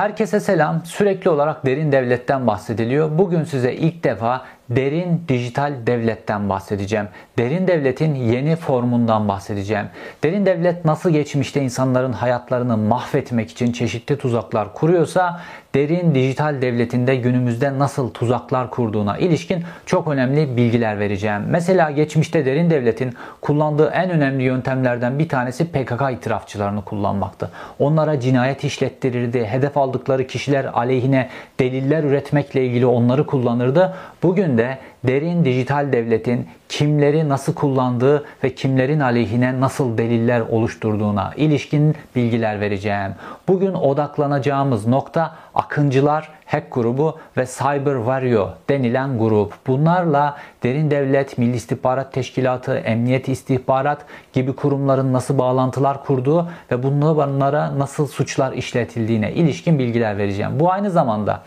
Herkese selam. Sürekli olarak derin devletten bahsediliyor. Bugün size ilk defa derin dijital devletten bahsedeceğim. Derin devletin yeni formundan bahsedeceğim. Derin devlet nasıl geçmişte insanların hayatlarını mahvetmek için çeşitli tuzaklar kuruyorsa derin dijital devletinde günümüzde nasıl tuzaklar kurduğuna ilişkin çok önemli bilgiler vereceğim. Mesela geçmişte derin devletin kullandığı en önemli yöntemlerden bir tanesi PKK itirafçılarını kullanmaktı. Onlara cinayet işlettirirdi. Hedef aldıkları kişiler aleyhine deliller üretmekle ilgili onları kullanırdı. Bugün de derin dijital devletin kimleri nasıl kullandığı ve kimlerin aleyhine nasıl deliller oluşturduğuna ilişkin bilgiler vereceğim. Bugün odaklanacağımız nokta akıncılar, hack grubu ve Cyber Vario denilen grup. Bunlarla derin devlet, Milli İstihbarat Teşkilatı, Emniyet İstihbarat gibi kurumların nasıl bağlantılar kurduğu ve bunlara nasıl suçlar işletildiğine ilişkin bilgiler vereceğim. Bu aynı zamanda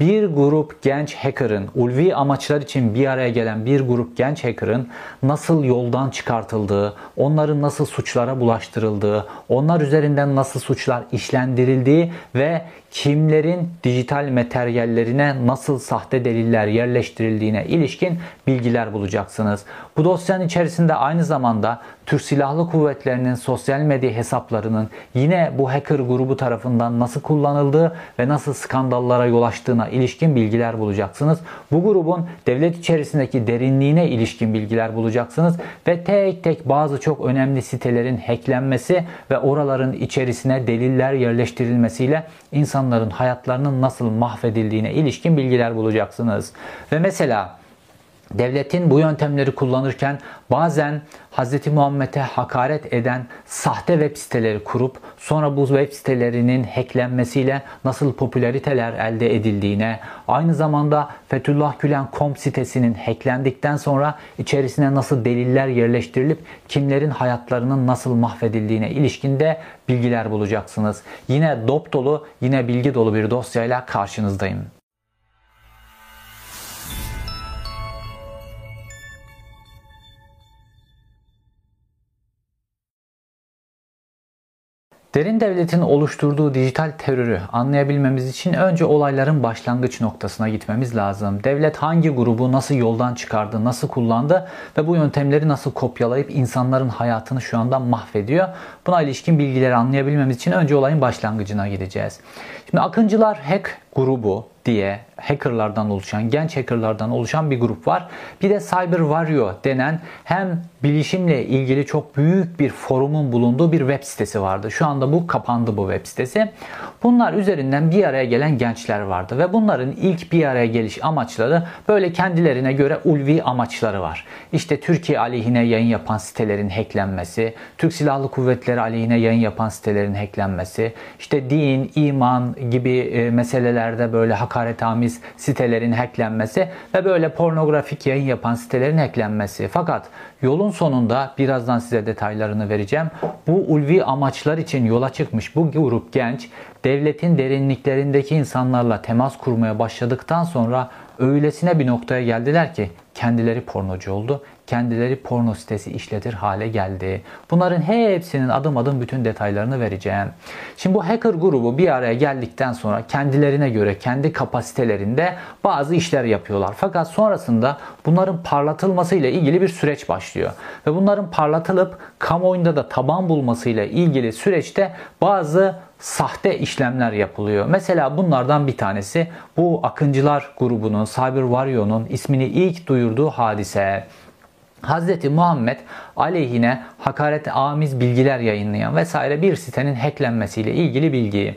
bir grup genç hacker'ın ulvi amaçlar için bir araya gelen bir grup genç hacker'ın nasıl yoldan çıkartıldığı, onların nasıl suçlara bulaştırıldığı, onlar üzerinden nasıl suçlar işlendirildiği ve kimlerin dijital materyallerine nasıl sahte deliller yerleştirildiğine ilişkin bilgiler bulacaksınız. Bu dosyanın içerisinde aynı zamanda Türk Silahlı Kuvvetleri'nin sosyal medya hesaplarının yine bu hacker grubu tarafından nasıl kullanıldığı ve nasıl skandallara yol açtığına ilişkin bilgiler bulacaksınız. Bu grubun devlet içerisindeki derinliğine ilişkin bilgiler bulacaksınız ve tek tek bazı çok önemli sitelerin hacklenmesi ve oraların içerisine deliller yerleştirilmesiyle insan insanların hayatlarının nasıl mahvedildiğine ilişkin bilgiler bulacaksınız. Ve mesela devletin bu yöntemleri kullanırken bazen Hz. Muhammed'e hakaret eden sahte web siteleri kurup sonra bu web sitelerinin hacklenmesiyle nasıl popülariteler elde edildiğine, aynı zamanda Fethullah Gülen.com sitesinin hacklendikten sonra içerisine nasıl deliller yerleştirilip kimlerin hayatlarının nasıl mahvedildiğine ilişkinde bilgiler bulacaksınız. Yine dop dolu, yine bilgi dolu bir dosyayla karşınızdayım. Derin devletin oluşturduğu dijital terörü anlayabilmemiz için önce olayların başlangıç noktasına gitmemiz lazım. Devlet hangi grubu nasıl yoldan çıkardı, nasıl kullandı ve bu yöntemleri nasıl kopyalayıp insanların hayatını şu anda mahvediyor. Buna ilişkin bilgileri anlayabilmemiz için önce olayın başlangıcına gideceğiz. Şimdi Akıncılar hack grubu diye hackerlardan oluşan, genç hackerlardan oluşan bir grup var. Bir de Cyber Vario denen hem bilişimle ilgili çok büyük bir forumun bulunduğu bir web sitesi vardı. Şu anda bu kapandı bu web sitesi. Bunlar üzerinden bir araya gelen gençler vardı ve bunların ilk bir araya geliş amaçları böyle kendilerine göre ulvi amaçları var. İşte Türkiye aleyhine yayın yapan sitelerin hacklenmesi, Türk Silahlı Kuvvetleri aleyhine yayın yapan sitelerin hacklenmesi, işte din, iman gibi e, meselelerde böyle hakaretamiz sitelerin hacklenmesi ve böyle pornografik yayın yapan sitelerin hacklenmesi. Fakat yolun sonunda birazdan size detaylarını vereceğim. Bu ulvi amaçlar için yola çıkmış bu grup genç devletin derinliklerindeki insanlarla temas kurmaya başladıktan sonra öylesine bir noktaya geldiler ki kendileri pornocu oldu. Kendileri porno sitesi işletir hale geldi. Bunların hepsinin adım adım bütün detaylarını vereceğim. Şimdi bu hacker grubu bir araya geldikten sonra kendilerine göre kendi kapasitelerinde bazı işler yapıyorlar. Fakat sonrasında bunların parlatılması ile ilgili bir süreç başlıyor. Ve bunların parlatılıp kamuoyunda da taban bulması ile ilgili süreçte bazı sahte işlemler yapılıyor. Mesela bunlardan bir tanesi bu Akıncılar grubunun, Cyber Warrior'un ismini ilk duyurduğu hadise. Hz. Muhammed aleyhine hakaret amiz bilgiler yayınlayan vesaire bir sitenin hacklenmesiyle ilgili bilgi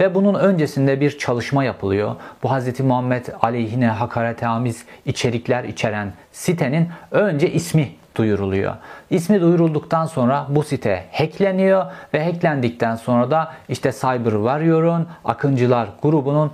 ve bunun öncesinde bir çalışma yapılıyor. Bu Hz. Muhammed aleyhine hakaret amiz içerikler içeren sitenin önce ismi duyuruluyor. İsmi duyurulduktan sonra bu site hackleniyor ve hacklendikten sonra da işte Cyber Warrior'un Akıncılar grubunun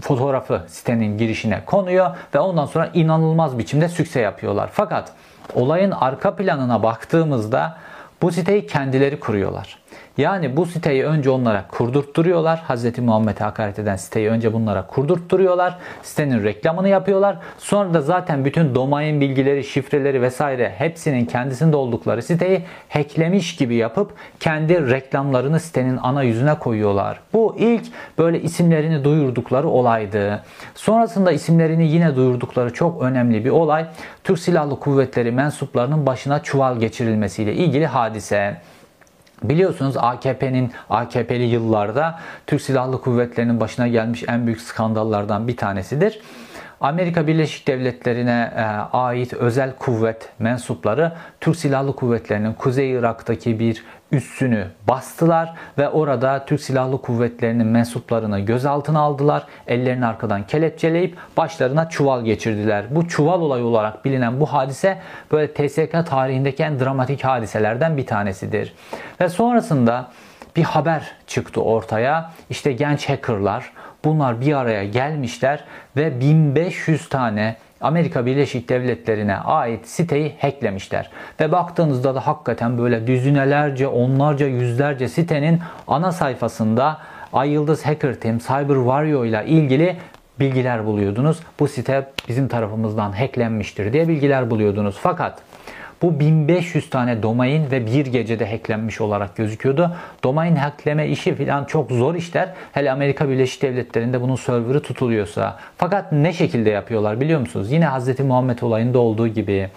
fotoğrafı sitenin girişine konuyor ve ondan sonra inanılmaz biçimde sükse yapıyorlar. Fakat olayın arka planına baktığımızda bu siteyi kendileri kuruyorlar. Yani bu siteyi önce onlara kurdurtturuyorlar. Hz. Muhammed'e hakaret eden siteyi önce bunlara kurdurtturuyorlar. Sitenin reklamını yapıyorlar. Sonra da zaten bütün domain bilgileri, şifreleri vesaire hepsinin kendisinde oldukları siteyi hacklemiş gibi yapıp kendi reklamlarını sitenin ana yüzüne koyuyorlar. Bu ilk böyle isimlerini duyurdukları olaydı. Sonrasında isimlerini yine duyurdukları çok önemli bir olay Türk Silahlı Kuvvetleri mensuplarının başına çuval geçirilmesiyle ilgili hadise. Biliyorsunuz AKP'nin AKP'li yıllarda Türk Silahlı Kuvvetleri'nin başına gelmiş en büyük skandallardan bir tanesidir. Amerika Birleşik Devletleri'ne e, ait özel kuvvet mensupları Türk Silahlı Kuvvetleri'nin Kuzey Irak'taki bir üssünü bastılar ve orada Türk Silahlı Kuvvetleri'nin mensuplarını gözaltına aldılar. Ellerini arkadan kelepçeleyip başlarına çuval geçirdiler. Bu çuval olayı olarak bilinen bu hadise böyle TSK tarihindeki en dramatik hadiselerden bir tanesidir. Ve sonrasında bir haber çıktı ortaya. İşte genç hackerlar bunlar bir araya gelmişler ve 1500 tane Amerika Birleşik Devletleri'ne ait siteyi hacklemişler. Ve baktığınızda da hakikaten böyle düzinelerce, onlarca, yüzlerce sitenin ana sayfasında Ay Yıldız Hacker Team, Cyber Warrior ile ilgili bilgiler buluyordunuz. Bu site bizim tarafımızdan hacklenmiştir diye bilgiler buluyordunuz. Fakat bu 1500 tane domain ve bir gecede hacklenmiş olarak gözüküyordu. Domain hackleme işi falan çok zor işler. Hele Amerika Birleşik Devletleri'nde bunun serverı tutuluyorsa. Fakat ne şekilde yapıyorlar biliyor musunuz? Yine Hz. Muhammed olayında olduğu gibi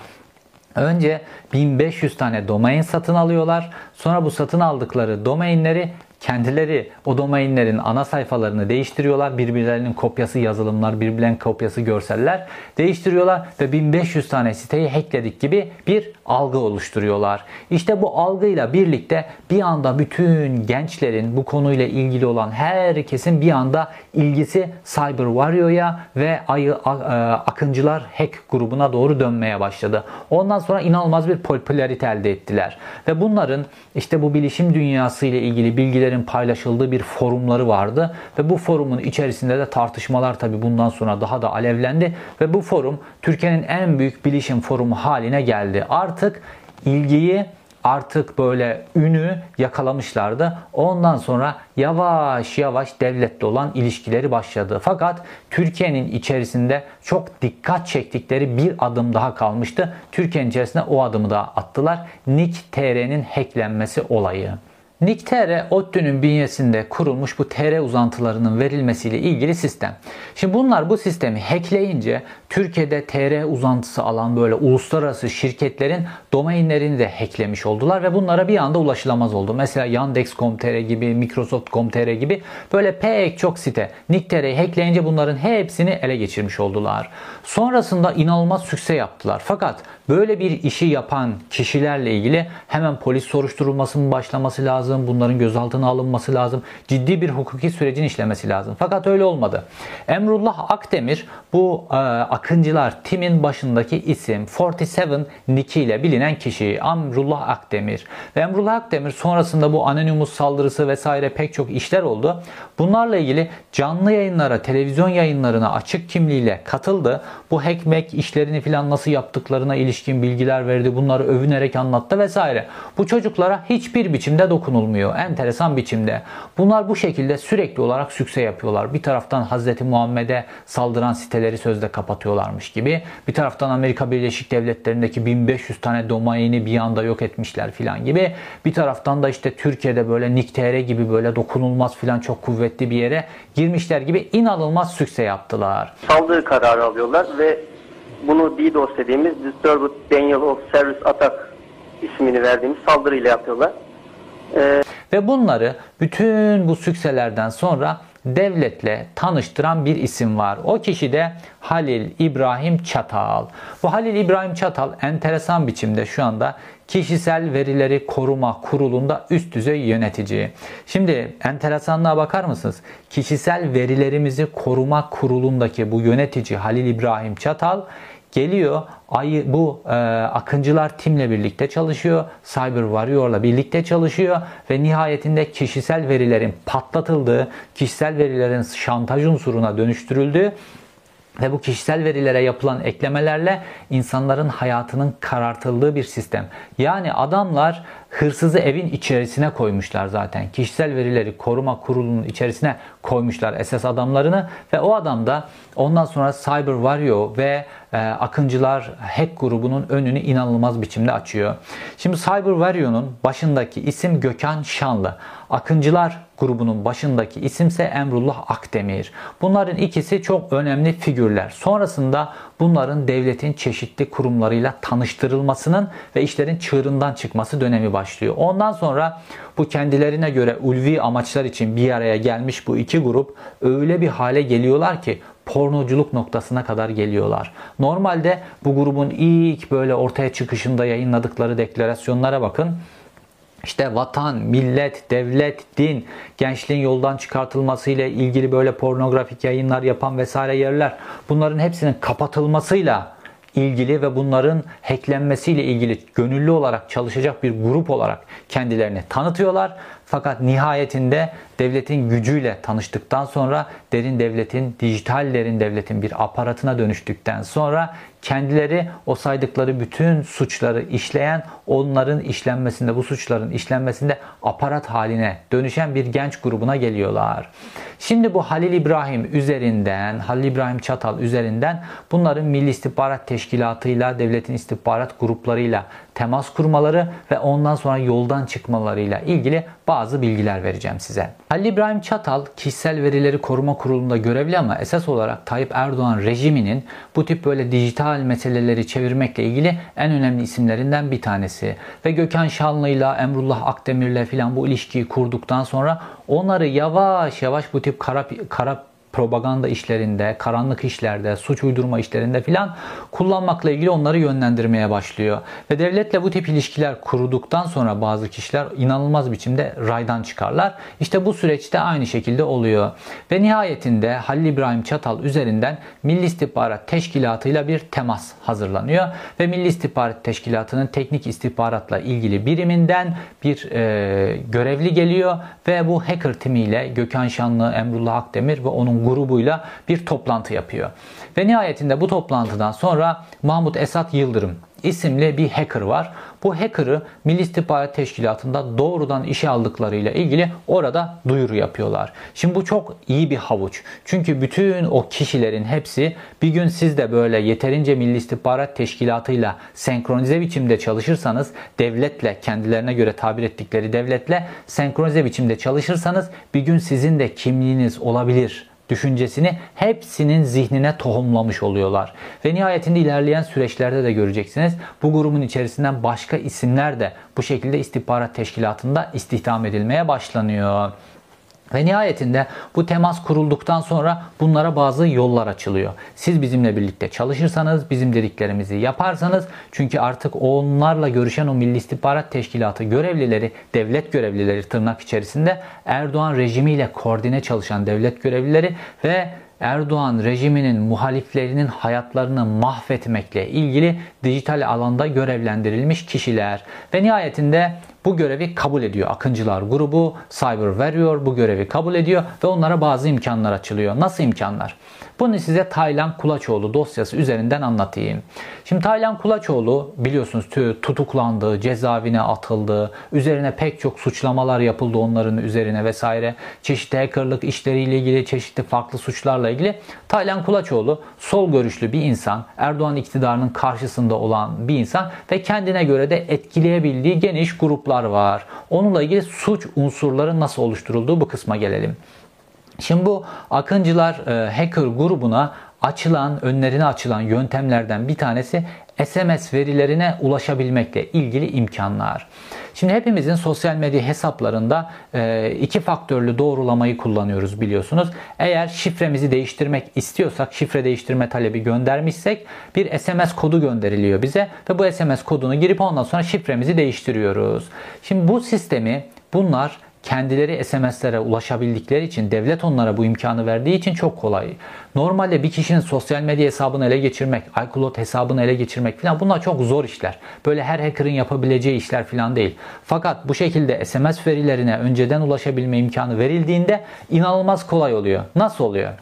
Önce 1500 tane domain satın alıyorlar. Sonra bu satın aldıkları domainleri kendileri o domainlerin ana sayfalarını değiştiriyorlar. Birbirlerinin kopyası yazılımlar, birbirlerinin kopyası görseller değiştiriyorlar ve 1500 tane siteyi hackledik gibi bir algı oluşturuyorlar. İşte bu algıyla birlikte bir anda bütün gençlerin bu konuyla ilgili olan herkesin bir anda ilgisi Cyber Warrior'ya ve e, akıncılar hack grubuna doğru dönmeye başladı. Ondan sonra inanılmaz bir popülarite elde ettiler. Ve bunların işte bu bilişim dünyası ile ilgili bilgilerin paylaşıldığı bir forumları vardı ve bu forumun içerisinde de tartışmalar tabi bundan sonra daha da alevlendi ve bu forum Türkiye'nin en büyük bilişim forumu haline geldi. Artık ilgiyi artık böyle ünü yakalamışlardı. Ondan sonra yavaş yavaş devletle olan ilişkileri başladı. Fakat Türkiye'nin içerisinde çok dikkat çektikleri bir adım daha kalmıştı. Türkiye'nin içerisinde o adımı da attılar. Nick TR'nin hacklenmesi olayı. NICTR, ODTÜ'nün bünyesinde kurulmuş bu TR uzantılarının verilmesiyle ilgili sistem. Şimdi bunlar bu sistemi hackleyince Türkiye'de TR uzantısı alan böyle uluslararası şirketlerin domainlerini de hacklemiş oldular ve bunlara bir anda ulaşılamaz oldu. Mesela Yandex.com.tr gibi, Microsoft.com.tr gibi böyle pek çok site NICTR'yi hackleyince bunların hepsini ele geçirmiş oldular. Sonrasında inanılmaz sükse yaptılar. Fakat böyle bir işi yapan kişilerle ilgili hemen polis soruşturulmasının başlaması lazım. Bunların gözaltına alınması lazım. Ciddi bir hukuki sürecin işlemesi lazım. Fakat öyle olmadı. Emrullah Akdemir bu e, Akıncılar timin başındaki isim 47 Nick ile bilinen kişi Emrullah Akdemir. Ve Emrullah Akdemir sonrasında bu Anonymous saldırısı vesaire pek çok işler oldu. Bunlarla ilgili canlı yayınlara, televizyon yayınlarına açık kimliğiyle katıldı. Bu hackmek işlerini falan nasıl yaptıklarına ilişkin bilgiler verdi. Bunları övünerek anlattı vesaire. Bu çocuklara hiçbir biçimde dokunulmuyor. Enteresan biçimde. Bunlar bu şekilde sürekli olarak sükse yapıyorlar. Bir taraftan Hz. Muhammed'e saldıran siteleri sözde kapatıyorlarmış gibi. Bir taraftan Amerika Birleşik Devletleri'ndeki 1500 tane domaini bir anda yok etmişler filan gibi. Bir taraftan da işte Türkiye'de böyle Nick.tr gibi böyle dokunulmaz filan çok kuvvetli bir yere girmişler gibi inanılmaz sükse yaptılar. Saldırı kararı alıyorlar ve bunu DDoS dediğimiz Disturbed Denial of Service Attack ismini verdiğimiz saldırıyla yapıyorlar. Ee, ve bunları bütün bu sükselerden sonra devletle tanıştıran bir isim var. O kişi de Halil İbrahim Çatal. Bu Halil İbrahim Çatal enteresan biçimde şu anda kişisel verileri koruma kurulunda üst düzey yönetici. Şimdi enteresanlığa bakar mısınız? Kişisel verilerimizi koruma kurulundaki bu yönetici Halil İbrahim Çatal geliyor ayı bu e, akıncılar timle birlikte çalışıyor. Cyber Warrior'la birlikte çalışıyor ve nihayetinde kişisel verilerin patlatıldığı, kişisel verilerin şantaj unsuruna dönüştürüldüğü ve bu kişisel verilere yapılan eklemelerle insanların hayatının karartıldığı bir sistem. Yani adamlar hırsızı evin içerisine koymuşlar zaten. Kişisel verileri koruma kurulunun içerisine koymuşlar esas adamlarını ve o adam da ondan sonra Cyber Vario ve e, Akıncılar hack grubunun önünü inanılmaz biçimde açıyor. Şimdi Cyber Vario'nun başındaki isim Gökhan Şanlı. Akıncılar grubunun başındaki isimse Emrullah Akdemir. Bunların ikisi çok önemli figürler. Sonrasında bunların devletin çeşitli kurumlarıyla tanıştırılmasının ve işlerin çığırından çıkması dönemi başlıyor. Ondan sonra bu kendilerine göre ulvi amaçlar için bir araya gelmiş bu iki grup öyle bir hale geliyorlar ki pornoculuk noktasına kadar geliyorlar. Normalde bu grubun ilk böyle ortaya çıkışında yayınladıkları deklarasyonlara bakın. İşte vatan, millet, devlet, din, gençliğin yoldan çıkartılması ile ilgili böyle pornografik yayınlar yapan vesaire yerler bunların hepsinin kapatılmasıyla ilgili ve bunların hacklenmesiyle ilgili gönüllü olarak çalışacak bir grup olarak kendilerini tanıtıyorlar. Fakat nihayetinde devletin gücüyle tanıştıktan sonra derin devletin, dijital derin devletin bir aparatına dönüştükten sonra kendileri o saydıkları bütün suçları işleyen, onların işlenmesinde, bu suçların işlenmesinde aparat haline dönüşen bir genç grubuna geliyorlar. Şimdi bu Halil İbrahim üzerinden, Halil İbrahim Çatal üzerinden bunların Milli İstihbarat Teşkilatı'yla, devletin istihbarat gruplarıyla temas kurmaları ve ondan sonra yoldan çıkmalarıyla ilgili bazı bilgiler vereceğim size. Halil İbrahim Çatal kişisel verileri koruma kurulunda görevli ama esas olarak Tayyip Erdoğan rejiminin bu tip böyle dijital meseleleri çevirmekle ilgili en önemli isimlerinden bir tanesi. Ve Gökhan Şanlı ile Emrullah Akdemir'le filan bu ilişkiyi kurduktan sonra onları yavaş yavaş bu tip kara, kara propaganda işlerinde, karanlık işlerde, suç uydurma işlerinde filan kullanmakla ilgili onları yönlendirmeye başlıyor. Ve devletle bu tip ilişkiler kuruduktan sonra bazı kişiler inanılmaz biçimde raydan çıkarlar. İşte bu süreçte aynı şekilde oluyor. Ve nihayetinde Halil İbrahim Çatal üzerinden Milli İstihbarat Teşkilatı ile bir temas hazırlanıyor. Ve Milli İstihbarat Teşkilatı'nın teknik istihbaratla ilgili biriminden bir e, görevli geliyor ve bu hacker timiyle Gökhan Şanlı, Emrullah Akdemir ve onun grubuyla bir toplantı yapıyor. Ve nihayetinde bu toplantıdan sonra Mahmut Esat Yıldırım isimli bir hacker var. Bu hacker'ı Milli İstihbarat Teşkilatı'nda doğrudan işe aldıklarıyla ilgili orada duyuru yapıyorlar. Şimdi bu çok iyi bir havuç. Çünkü bütün o kişilerin hepsi bir gün siz de böyle yeterince Milli İstihbarat Teşkilatı'yla senkronize biçimde çalışırsanız devletle kendilerine göre tabir ettikleri devletle senkronize biçimde çalışırsanız bir gün sizin de kimliğiniz olabilir düşüncesini hepsinin zihnine tohumlamış oluyorlar. Ve nihayetinde ilerleyen süreçlerde de göreceksiniz. Bu grubun içerisinden başka isimler de bu şekilde istihbarat teşkilatında istihdam edilmeye başlanıyor. Ve nihayetinde bu temas kurulduktan sonra bunlara bazı yollar açılıyor. Siz bizimle birlikte çalışırsanız, bizim dediklerimizi yaparsanız çünkü artık onlarla görüşen o Milli İstihbarat Teşkilatı görevlileri, devlet görevlileri tırnak içerisinde Erdoğan rejimiyle koordine çalışan devlet görevlileri ve Erdoğan rejiminin muhaliflerinin hayatlarını mahvetmekle ilgili dijital alanda görevlendirilmiş kişiler ve nihayetinde bu görevi kabul ediyor. Akıncılar grubu Cyber Warrior bu görevi kabul ediyor ve onlara bazı imkanlar açılıyor. Nasıl imkanlar? Bunu size Taylan Kulaçoğlu dosyası üzerinden anlatayım. Şimdi Taylan Kulaçoğlu biliyorsunuz tutuklandı, cezaevine atıldı, üzerine pek çok suçlamalar yapıldı onların üzerine vesaire. Çeşitli hackerlık işleriyle ilgili, çeşitli farklı suçlarla ilgili. Taylan Kulaçoğlu sol görüşlü bir insan, Erdoğan iktidarının karşısında olan bir insan ve kendine göre de etkileyebildiği geniş gruplar var. Onunla ilgili suç unsurları nasıl oluşturulduğu bu kısma gelelim. Şimdi bu Akıncılar e, hacker grubuna açılan, önlerine açılan yöntemlerden bir tanesi SMS verilerine ulaşabilmekle ilgili imkanlar. Şimdi hepimizin sosyal medya hesaplarında e, iki faktörlü doğrulamayı kullanıyoruz biliyorsunuz. Eğer şifremizi değiştirmek istiyorsak, şifre değiştirme talebi göndermişsek bir SMS kodu gönderiliyor bize ve bu SMS kodunu girip ondan sonra şifremizi değiştiriyoruz. Şimdi bu sistemi bunlar kendileri SMS'lere ulaşabildikleri için devlet onlara bu imkanı verdiği için çok kolay. Normalde bir kişinin sosyal medya hesabını ele geçirmek, iCloud hesabını ele geçirmek falan bunlar çok zor işler. Böyle her hacker'ın yapabileceği işler falan değil. Fakat bu şekilde SMS verilerine önceden ulaşabilme imkanı verildiğinde inanılmaz kolay oluyor. Nasıl oluyor?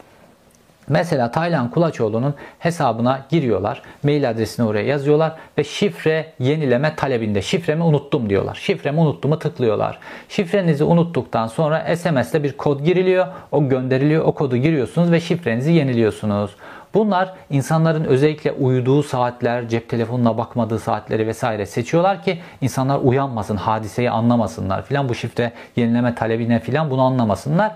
Mesela Taylan Kulaçoğlu'nun hesabına giriyorlar. Mail adresini oraya yazıyorlar ve şifre yenileme talebinde şifremi unuttum diyorlar. Şifremi unuttumu tıklıyorlar. Şifrenizi unuttuktan sonra SMS'te bir kod giriliyor. O gönderiliyor. O kodu giriyorsunuz ve şifrenizi yeniliyorsunuz. Bunlar insanların özellikle uyuduğu saatler, cep telefonuna bakmadığı saatleri vesaire seçiyorlar ki insanlar uyanmasın, hadiseyi anlamasınlar filan. Bu şifre yenileme talebine filan bunu anlamasınlar.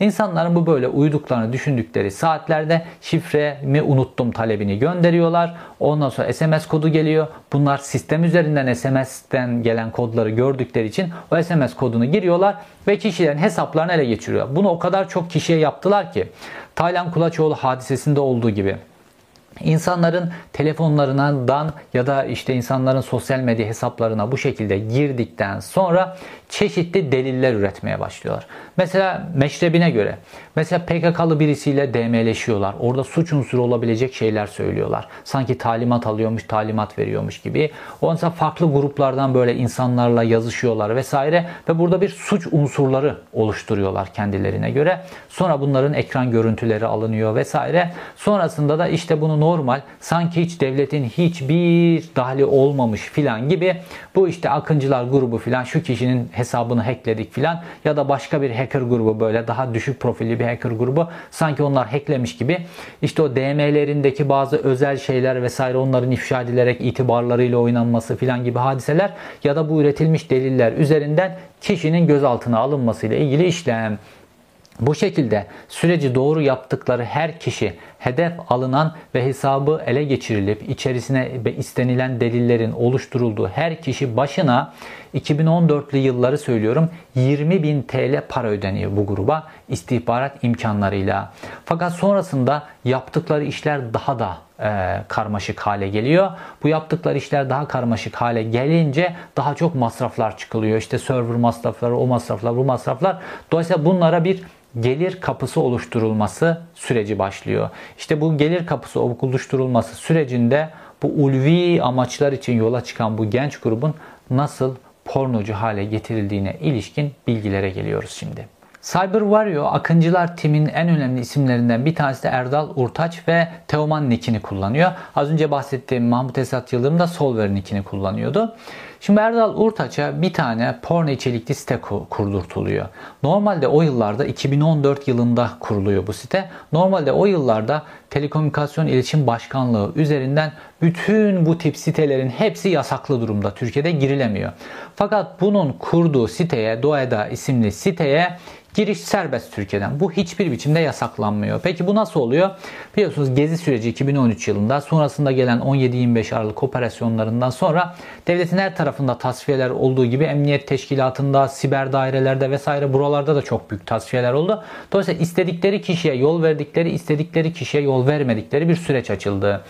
İnsanların bu böyle uyuduklarını düşündükleri saatlerde şifremi unuttum talebini gönderiyorlar. Ondan sonra SMS kodu geliyor. Bunlar sistem üzerinden SMS'ten gelen kodları gördükleri için o SMS kodunu giriyorlar ve kişilerin hesaplarını ele geçiriyor. Bunu o kadar çok kişiye yaptılar ki Taylan Kulaçoğlu hadisesinde olduğu gibi İnsanların telefonlarından ya da işte insanların sosyal medya hesaplarına bu şekilde girdikten sonra çeşitli deliller üretmeye başlıyorlar. Mesela meşrebine göre mesela PKK'lı birisiyle DM'leşiyorlar. Orada suç unsuru olabilecek şeyler söylüyorlar. Sanki talimat alıyormuş, talimat veriyormuş gibi. Onsa farklı gruplardan böyle insanlarla yazışıyorlar vesaire ve burada bir suç unsurları oluşturuyorlar kendilerine göre. Sonra bunların ekran görüntüleri alınıyor vesaire. Sonrasında da işte bunu normal sanki hiç devletin hiçbir dahli olmamış filan gibi bu işte akıncılar grubu filan şu kişinin hesabını hackledik filan ya da başka bir hacker grubu böyle daha düşük profilli bir hacker grubu sanki onlar hacklemiş gibi işte o DM'lerindeki bazı özel şeyler vesaire onların ifşa edilerek itibarlarıyla oynanması filan gibi hadiseler ya da bu üretilmiş deliller üzerinden kişinin gözaltına alınmasıyla ilgili işlem. Bu şekilde süreci doğru yaptıkları her kişi hedef alınan ve hesabı ele geçirilip içerisine istenilen delillerin oluşturulduğu her kişi başına 2014'lü yılları söylüyorum 20 bin TL para ödeniyor bu gruba istihbarat imkanlarıyla. Fakat sonrasında yaptıkları işler daha da e, karmaşık hale geliyor. Bu yaptıkları işler daha karmaşık hale gelince daha çok masraflar çıkılıyor. İşte server masrafları, o masraflar, bu masraflar. Dolayısıyla bunlara bir gelir kapısı oluşturulması süreci başlıyor. İşte bu gelir kapısı oluşturulması sürecinde bu ulvi amaçlar için yola çıkan bu genç grubun nasıl pornocu hale getirildiğine ilişkin bilgilere geliyoruz şimdi. Cyber Warrior Akıncılar Tim'in en önemli isimlerinden bir tanesi de Erdal Urtaç ve Teoman nickini kullanıyor. Az önce bahsettiğim Mahmut Esat Yıldırım da Solver nickini kullanıyordu. Şimdi Erdal Urtaç'a bir tane porno içerikli site kurdurtuluyor. Normalde o yıllarda 2014 yılında kuruluyor bu site. Normalde o yıllarda Telekomünikasyon İletişim Başkanlığı üzerinden bütün bu tip sitelerin hepsi yasaklı durumda. Türkiye'de girilemiyor. Fakat bunun kurduğu siteye, Doeda isimli siteye Giriş serbest Türkiye'den. Bu hiçbir biçimde yasaklanmıyor. Peki bu nasıl oluyor? Biliyorsunuz gezi süreci 2013 yılında sonrasında gelen 17-25 Aralık operasyonlarından sonra devletin her tarafında tasfiyeler olduğu gibi emniyet teşkilatında, siber dairelerde vesaire buralarda da çok büyük tasfiyeler oldu. Dolayısıyla istedikleri kişiye yol verdikleri, istedikleri kişiye yol vermedikleri bir süreç açıldı.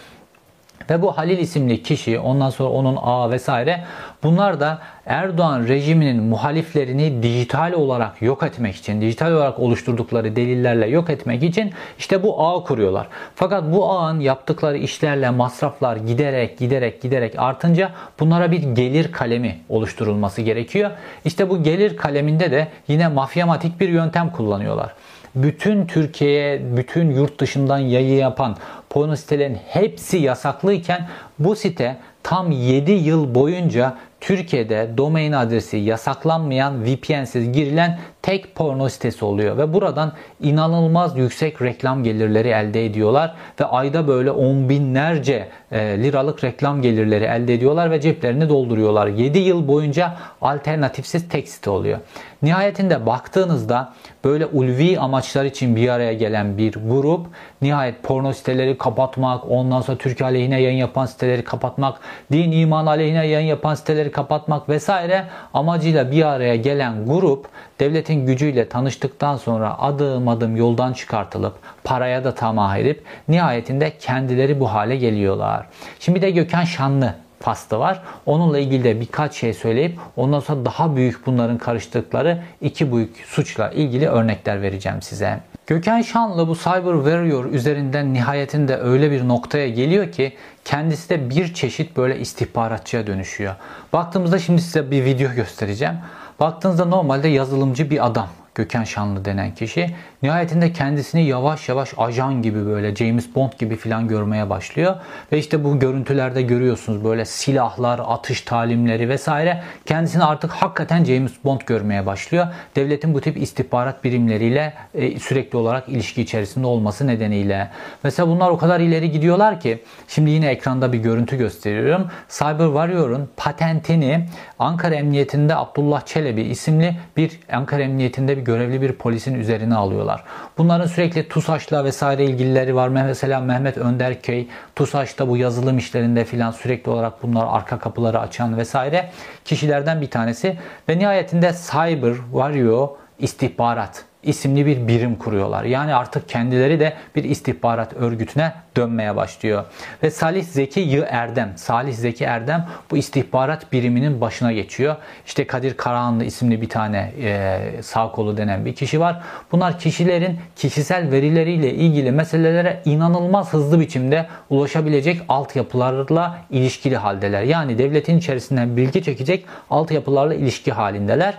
Ve bu Halil isimli kişi ondan sonra onun ağa vesaire bunlar da Erdoğan rejiminin muhaliflerini dijital olarak yok etmek için, dijital olarak oluşturdukları delillerle yok etmek için işte bu ağı kuruyorlar. Fakat bu ağın yaptıkları işlerle masraflar giderek giderek giderek artınca bunlara bir gelir kalemi oluşturulması gerekiyor. İşte bu gelir kaleminde de yine mafyamatik bir yöntem kullanıyorlar bütün Türkiye'ye, bütün yurt dışından yayı yapan porno sitelerin hepsi yasaklıyken bu site tam 7 yıl boyunca Türkiye'de domain adresi yasaklanmayan VPN'siz girilen tek porno sitesi oluyor ve buradan inanılmaz yüksek reklam gelirleri elde ediyorlar ve ayda böyle on binlerce e, liralık reklam gelirleri elde ediyorlar ve ceplerini dolduruyorlar. 7 yıl boyunca alternatifsiz tek site oluyor. Nihayetinde baktığınızda böyle ulvi amaçlar için bir araya gelen bir grup nihayet porno siteleri kapatmak, ondan sonra Türkiye aleyhine yayın yapan siteleri kapatmak, din iman aleyhine yayın yapan siteleri kapatmak vesaire amacıyla bir araya gelen grup devletin gücüyle tanıştıktan sonra adım adım yoldan çıkartılıp paraya da tamah edip nihayetinde kendileri bu hale geliyorlar. Şimdi de Gökhan Şanlı pasta var. Onunla ilgili de birkaç şey söyleyip ondan sonra daha büyük bunların karıştıkları iki büyük suçla ilgili örnekler vereceğim size. Gökhan Şanlı bu Cyber Warrior üzerinden nihayetinde öyle bir noktaya geliyor ki kendisi de bir çeşit böyle istihbaratçıya dönüşüyor. Baktığımızda şimdi size bir video göstereceğim. Baktığınızda normalde yazılımcı bir adam Gökhan Şanlı denen kişi. Nihayetinde kendisini yavaş yavaş ajan gibi böyle James Bond gibi filan görmeye başlıyor. Ve işte bu görüntülerde görüyorsunuz böyle silahlar, atış talimleri vesaire. Kendisini artık hakikaten James Bond görmeye başlıyor. Devletin bu tip istihbarat birimleriyle e, sürekli olarak ilişki içerisinde olması nedeniyle. Mesela bunlar o kadar ileri gidiyorlar ki şimdi yine ekranda bir görüntü gösteriyorum. Cyber Warrior'un patentini Ankara Emniyetinde Abdullah Çelebi isimli bir Ankara Emniyetinde bir görevli bir polisin üzerine alıyorlar. Bunların sürekli TUSAŞ'la vesaire ilgilileri var. Mesela Mehmet Önderköy TUSAŞ'ta bu yazılım işlerinde filan sürekli olarak bunlar arka kapıları açan vesaire kişilerden bir tanesi ve nihayetinde Cyber Warrior istihbarat isimli bir birim kuruyorlar. Yani artık kendileri de bir istihbarat örgütüne dönmeye başlıyor. Ve Salih Zeki Yı Erdem, Salih Zeki Erdem bu istihbarat biriminin başına geçiyor. İşte Kadir Karahanlı isimli bir tane e, sağ kolu denen bir kişi var. Bunlar kişilerin kişisel verileriyle ilgili meselelere inanılmaz hızlı biçimde ulaşabilecek altyapılarla ilişkili haldeler. Yani devletin içerisinden bilgi çekecek altyapılarla ilişki halindeler.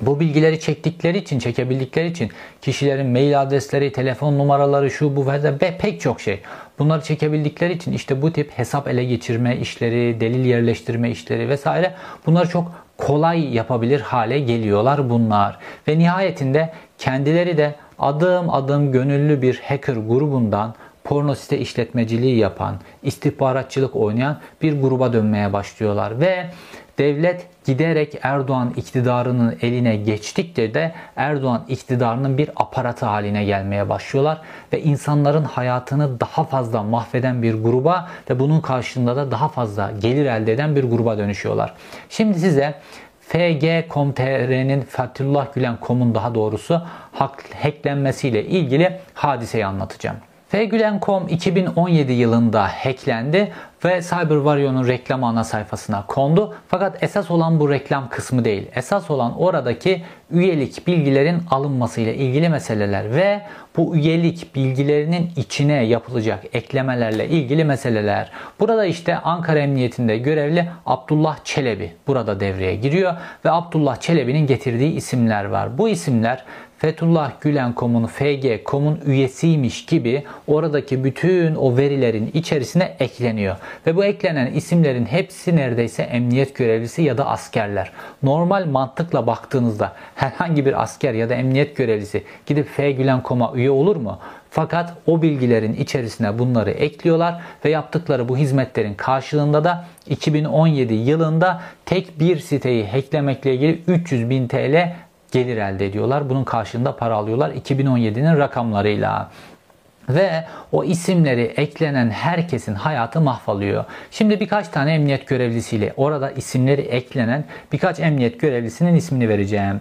Bu bilgileri çektikleri için, çekebildikleri için kişilerin mail adresleri, telefon numaraları, şu bu ve pek çok şey. Bunları çekebildikleri için işte bu tip hesap ele geçirme işleri, delil yerleştirme işleri vesaire bunları çok kolay yapabilir hale geliyorlar bunlar. Ve nihayetinde kendileri de adım adım gönüllü bir hacker grubundan porno site işletmeciliği yapan, istihbaratçılık oynayan bir gruba dönmeye başlıyorlar ve devlet giderek Erdoğan iktidarının eline geçtikçe de Erdoğan iktidarının bir aparatı haline gelmeye başlıyorlar ve insanların hayatını daha fazla mahveden bir gruba ve bunun karşılığında da daha fazla gelir elde eden bir gruba dönüşüyorlar. Şimdi size FG.com.tr'nin Fethullah Gülen.com'un daha doğrusu hacklenmesiyle ilgili hadiseyi anlatacağım. Fgülen.com 2017 yılında hacklendi ve CyberWarrior'un reklam ana sayfasına kondu. Fakat esas olan bu reklam kısmı değil. Esas olan oradaki üyelik bilgilerin alınması ile ilgili meseleler ve bu üyelik bilgilerinin içine yapılacak eklemelerle ilgili meseleler. Burada işte Ankara Emniyetinde görevli Abdullah Çelebi burada devreye giriyor ve Abdullah Çelebi'nin getirdiği isimler var. Bu isimler Fethullah Gülen.com'un FG.com'un üyesiymiş gibi oradaki bütün o verilerin içerisine ekleniyor. Ve bu eklenen isimlerin hepsi neredeyse emniyet görevlisi ya da askerler. Normal mantıkla baktığınızda herhangi bir asker ya da emniyet görevlisi gidip Fgülen.com'a üye olur mu? Fakat o bilgilerin içerisine bunları ekliyorlar ve yaptıkları bu hizmetlerin karşılığında da 2017 yılında tek bir siteyi hacklemekle ilgili 300 bin TL gelir elde ediyorlar. Bunun karşılığında para alıyorlar 2017'nin rakamlarıyla ve o isimleri eklenen herkesin hayatı mahvoluyor. Şimdi birkaç tane emniyet görevlisiyle orada isimleri eklenen birkaç emniyet görevlisinin ismini vereceğim.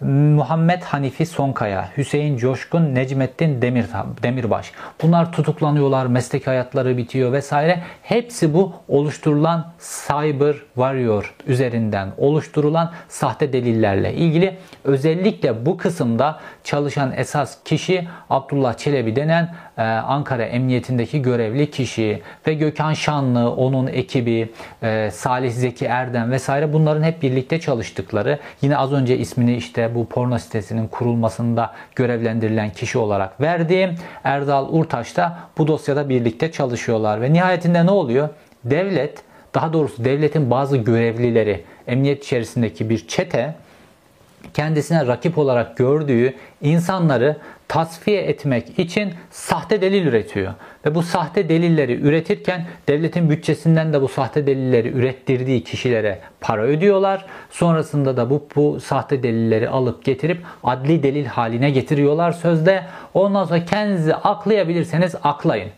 Muhammed Hanifi Sonkaya, Hüseyin Coşkun, Necmettin Demir, Demirbaş. Bunlar tutuklanıyorlar, meslek hayatları bitiyor vesaire. Hepsi bu oluşturulan Cyber Warrior üzerinden oluşturulan sahte delillerle ilgili. Özellikle bu kısımda çalışan esas kişi Abdullah Çelebi denen e, Ankara Emniyetindeki görevli kişi ve Gökhan Şanlı, onun ekibi, e, Salih Zeki Erdem vesaire bunların hep birlikte çalıştıkları. Yine az önce ismini işte bu porno sitesinin kurulmasında görevlendirilen kişi olarak verdiğim Erdal Urtaş da bu dosyada birlikte çalışıyorlar. Ve nihayetinde ne oluyor? Devlet, daha doğrusu devletin bazı görevlileri, emniyet içerisindeki bir çete kendisine rakip olarak gördüğü insanları tasfiye etmek için sahte delil üretiyor. Ve bu sahte delilleri üretirken devletin bütçesinden de bu sahte delilleri ürettirdiği kişilere para ödüyorlar. Sonrasında da bu, bu sahte delilleri alıp getirip adli delil haline getiriyorlar sözde. Ondan sonra kendinizi aklayabilirseniz aklayın.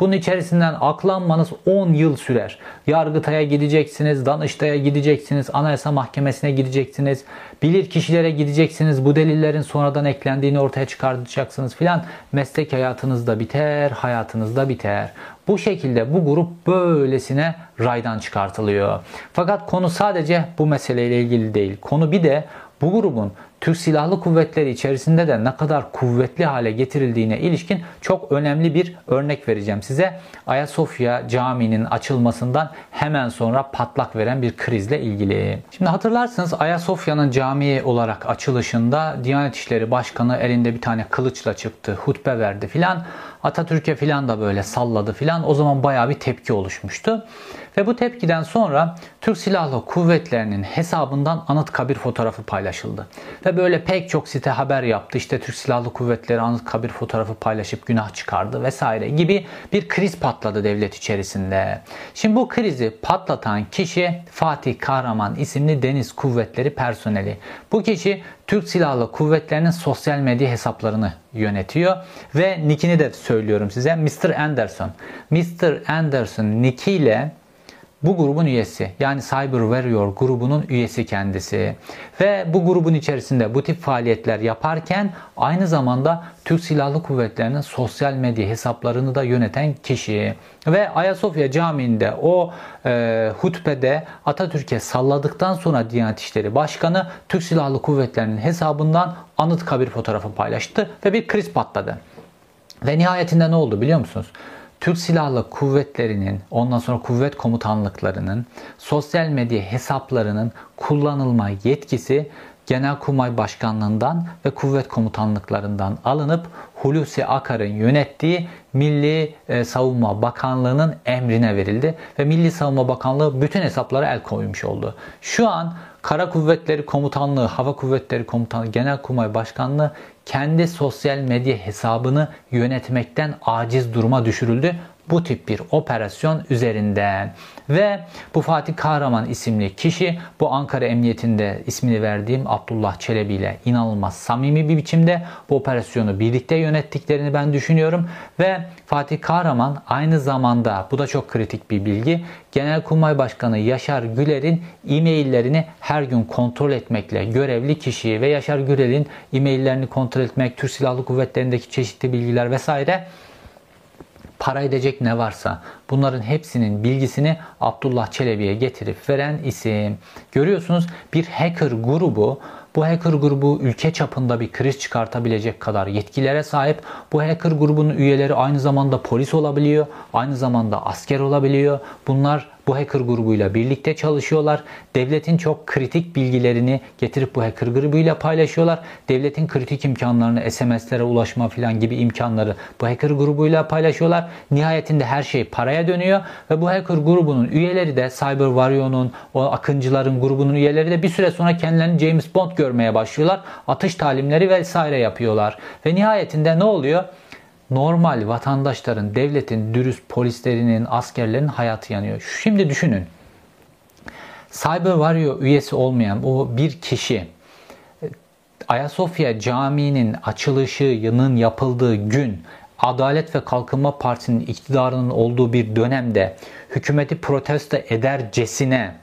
Bunun içerisinden aklanmanız 10 yıl sürer. Yargıtay'a gideceksiniz, Danıştay'a gideceksiniz, Anayasa Mahkemesi'ne gideceksiniz, bilir kişilere gideceksiniz. Bu delillerin sonradan eklendiğini ortaya çıkartacaksınız filan. Meslek hayatınızda biter, hayatınızda biter. Bu şekilde bu grup böylesine raydan çıkartılıyor. Fakat konu sadece bu meseleyle ilgili değil. Konu bir de bu grubun Türk Silahlı Kuvvetleri içerisinde de ne kadar kuvvetli hale getirildiğine ilişkin çok önemli bir örnek vereceğim size. Ayasofya Camii'nin açılmasından hemen sonra patlak veren bir krizle ilgili. Şimdi hatırlarsınız Ayasofya'nın cami olarak açılışında Diyanet İşleri Başkanı elinde bir tane kılıçla çıktı, hutbe verdi filan. Atatürk'e filan da böyle salladı filan. O zaman bayağı bir tepki oluşmuştu. Ve bu tepkiden sonra Türk Silahlı Kuvvetleri'nin hesabından Anıtkabir fotoğrafı paylaşıldı. Ve böyle pek çok site haber yaptı. İşte Türk Silahlı Kuvvetleri Anıtkabir fotoğrafı paylaşıp günah çıkardı vesaire gibi bir kriz patladı devlet içerisinde. Şimdi bu krizi patlatan kişi Fatih Kahraman isimli Deniz Kuvvetleri personeli. Bu kişi Türk Silahlı Kuvvetleri'nin sosyal medya hesaplarını yönetiyor ve nickini de söylüyorum size Mr. Anderson. Mr. Anderson nickiyle bu grubun üyesi yani Cyber Warrior grubunun üyesi kendisi. Ve bu grubun içerisinde bu tip faaliyetler yaparken aynı zamanda Türk Silahlı Kuvvetleri'nin sosyal medya hesaplarını da yöneten kişi. Ve Ayasofya Camii'nde o e, hutbede Atatürk'e salladıktan sonra Diyanet İşleri Başkanı Türk Silahlı Kuvvetleri'nin hesabından Anıtkabir fotoğrafı paylaştı ve bir kriz patladı. Ve nihayetinde ne oldu biliyor musunuz? Türk Silahlı Kuvvetleri'nin, ondan sonra kuvvet komutanlıklarının sosyal medya hesaplarının kullanılma yetkisi Genelkurmay Başkanlığından ve kuvvet komutanlıklarından alınıp Hulusi Akar'ın yönettiği Milli e, Savunma Bakanlığı'nın emrine verildi ve Milli Savunma Bakanlığı bütün hesaplara el koymuş oldu. Şu an Kara Kuvvetleri Komutanlığı, Hava Kuvvetleri Komutanlığı, Genelkurmay Başkanlığı kendi sosyal medya hesabını yönetmekten aciz duruma düşürüldü bu tip bir operasyon üzerinden. Ve bu Fatih Kahraman isimli kişi bu Ankara Emniyetinde ismini verdiğim Abdullah Çelebi ile inanılmaz samimi bir biçimde bu operasyonu birlikte yönettiklerini ben düşünüyorum. Ve Fatih Kahraman aynı zamanda bu da çok kritik bir bilgi. Genelkurmay Başkanı Yaşar Güler'in e-maillerini her gün kontrol etmekle görevli kişiyi ve Yaşar Güler'in e-maillerini kontrol etmek, Türk Silahlı Kuvvetleri'ndeki çeşitli bilgiler vesaire para edecek ne varsa bunların hepsinin bilgisini Abdullah Çelebi'ye getirip veren isim. Görüyorsunuz bir hacker grubu bu hacker grubu ülke çapında bir kriz çıkartabilecek kadar yetkilere sahip. Bu hacker grubunun üyeleri aynı zamanda polis olabiliyor, aynı zamanda asker olabiliyor. Bunlar bu hacker grubuyla birlikte çalışıyorlar. Devletin çok kritik bilgilerini getirip bu hacker grubuyla paylaşıyorlar. Devletin kritik imkanlarını SMS'lere ulaşma falan gibi imkanları bu hacker grubuyla paylaşıyorlar. Nihayetinde her şey paraya dönüyor ve bu hacker grubunun üyeleri de Cyber Warrior'un, o akıncıların grubunun üyeleri de bir süre sonra kendilerini James Bond görmeye başlıyorlar. Atış talimleri vesaire yapıyorlar. Ve nihayetinde ne oluyor? Normal vatandaşların, devletin, dürüst polislerinin, askerlerin hayatı yanıyor. Şimdi düşünün. Cyber Warrior üyesi olmayan o bir kişi Ayasofya Camii'nin açılışının yapıldığı gün Adalet ve Kalkınma Partisi'nin iktidarının olduğu bir dönemde hükümeti protesto edercesine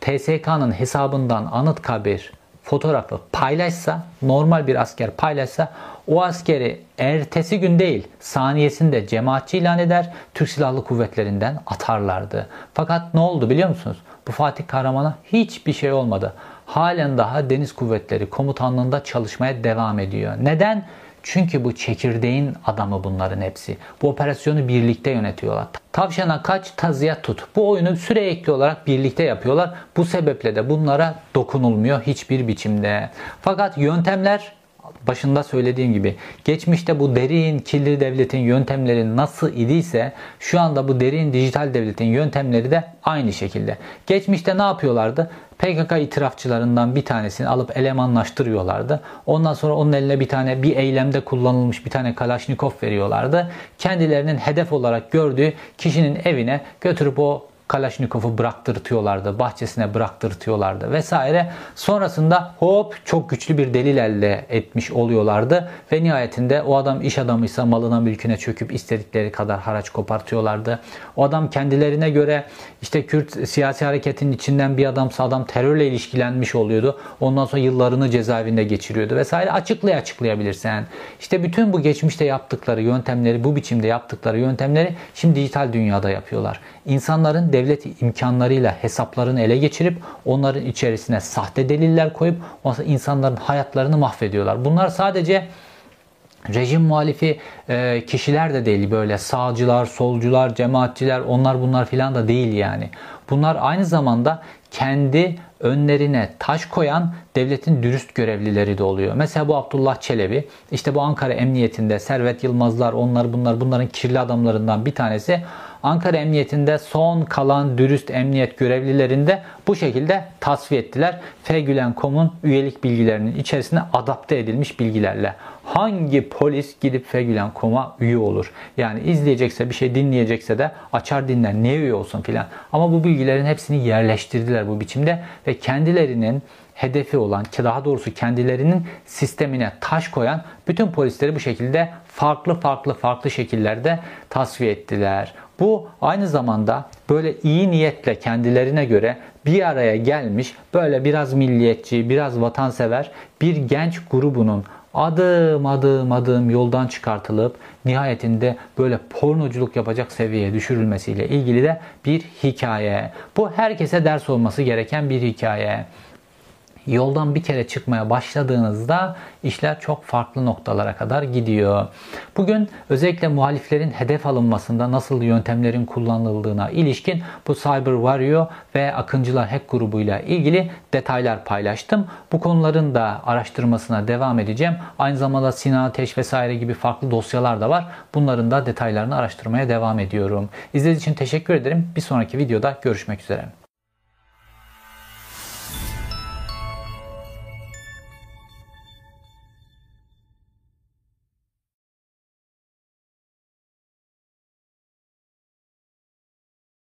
TSK'nın hesabından Anıtkabir fotoğrafı paylaşsa, normal bir asker paylaşsa o askeri ertesi gün değil saniyesinde cemaatçi ilan eder, Türk Silahlı Kuvvetlerinden atarlardı. Fakat ne oldu biliyor musunuz? Bu Fatih Kahraman'a hiçbir şey olmadı. Halen daha Deniz Kuvvetleri Komutanlığı'nda çalışmaya devam ediyor. Neden? Çünkü bu çekirdeğin adamı bunların hepsi. Bu operasyonu birlikte yönetiyorlar. Tavşana kaç, tazıya tut. Bu oyunu sürekli olarak birlikte yapıyorlar. Bu sebeple de bunlara dokunulmuyor hiçbir biçimde. Fakat yöntemler başında söylediğim gibi geçmişte bu derin kirli devletin yöntemleri nasıl idiyse şu anda bu derin dijital devletin yöntemleri de aynı şekilde. Geçmişte ne yapıyorlardı? PKK itirafçılarından bir tanesini alıp elemanlaştırıyorlardı. Ondan sonra onun eline bir tane bir eylemde kullanılmış bir tane Kalaşnikov veriyorlardı. Kendilerinin hedef olarak gördüğü kişinin evine götürüp o Kalaşnikov'u bıraktırtıyorlardı, bahçesine bıraktırtıyorlardı vesaire. Sonrasında hop çok güçlü bir delil elde etmiş oluyorlardı ve nihayetinde o adam iş adamıysa malına mülküne çöküp istedikleri kadar haraç kopartıyorlardı. O adam kendilerine göre işte Kürt siyasi hareketinin içinden bir adamsa adam terörle ilişkilenmiş oluyordu. Ondan sonra yıllarını cezaevinde geçiriyordu vesaire. Açıklaya açıklayabilirsen. İşte bütün bu geçmişte yaptıkları yöntemleri, bu biçimde yaptıkları yöntemleri şimdi dijital dünyada yapıyorlar. İnsanların devlet imkanlarıyla hesaplarını ele geçirip onların içerisine sahte deliller koyup insanların hayatlarını mahvediyorlar. Bunlar sadece rejim muhalifi e, kişiler de değil böyle sağcılar, solcular, cemaatçiler onlar bunlar filan da değil yani. Bunlar aynı zamanda kendi önlerine taş koyan devletin dürüst görevlileri de oluyor. Mesela bu Abdullah Çelebi, işte bu Ankara Emniyetinde Servet Yılmazlar, onlar bunlar bunların kirli adamlarından bir tanesi. Ankara Emniyetinde son kalan dürüst emniyet görevlilerinde bu şekilde tasfiye ettiler. Fgülen.com'un üyelik bilgilerinin içerisine adapte edilmiş bilgilerle. Hangi polis gidip Fgülen.com'a üye olur? Yani izleyecekse bir şey dinleyecekse de açar dinler. Niye üye olsun filan. Ama bu bilgilerin hepsini yerleştirdiler bu biçimde ve kendilerinin hedefi olan ki daha doğrusu kendilerinin sistemine taş koyan bütün polisleri bu şekilde farklı farklı farklı şekillerde tasfiye ettiler. Bu aynı zamanda böyle iyi niyetle kendilerine göre bir araya gelmiş böyle biraz milliyetçi, biraz vatansever bir genç grubunun adım adım adım yoldan çıkartılıp nihayetinde böyle pornoculuk yapacak seviyeye düşürülmesiyle ilgili de bir hikaye. Bu herkese ders olması gereken bir hikaye yoldan bir kere çıkmaya başladığınızda işler çok farklı noktalara kadar gidiyor. Bugün özellikle muhaliflerin hedef alınmasında nasıl yöntemlerin kullanıldığına ilişkin bu Cyber Warrior ve Akıncılar Hack grubuyla ilgili detaylar paylaştım. Bu konuların da araştırmasına devam edeceğim. Aynı zamanda Sinan Ateş vesaire gibi farklı dosyalar da var. Bunların da detaylarını araştırmaya devam ediyorum. İzlediğiniz için teşekkür ederim. Bir sonraki videoda görüşmek üzere.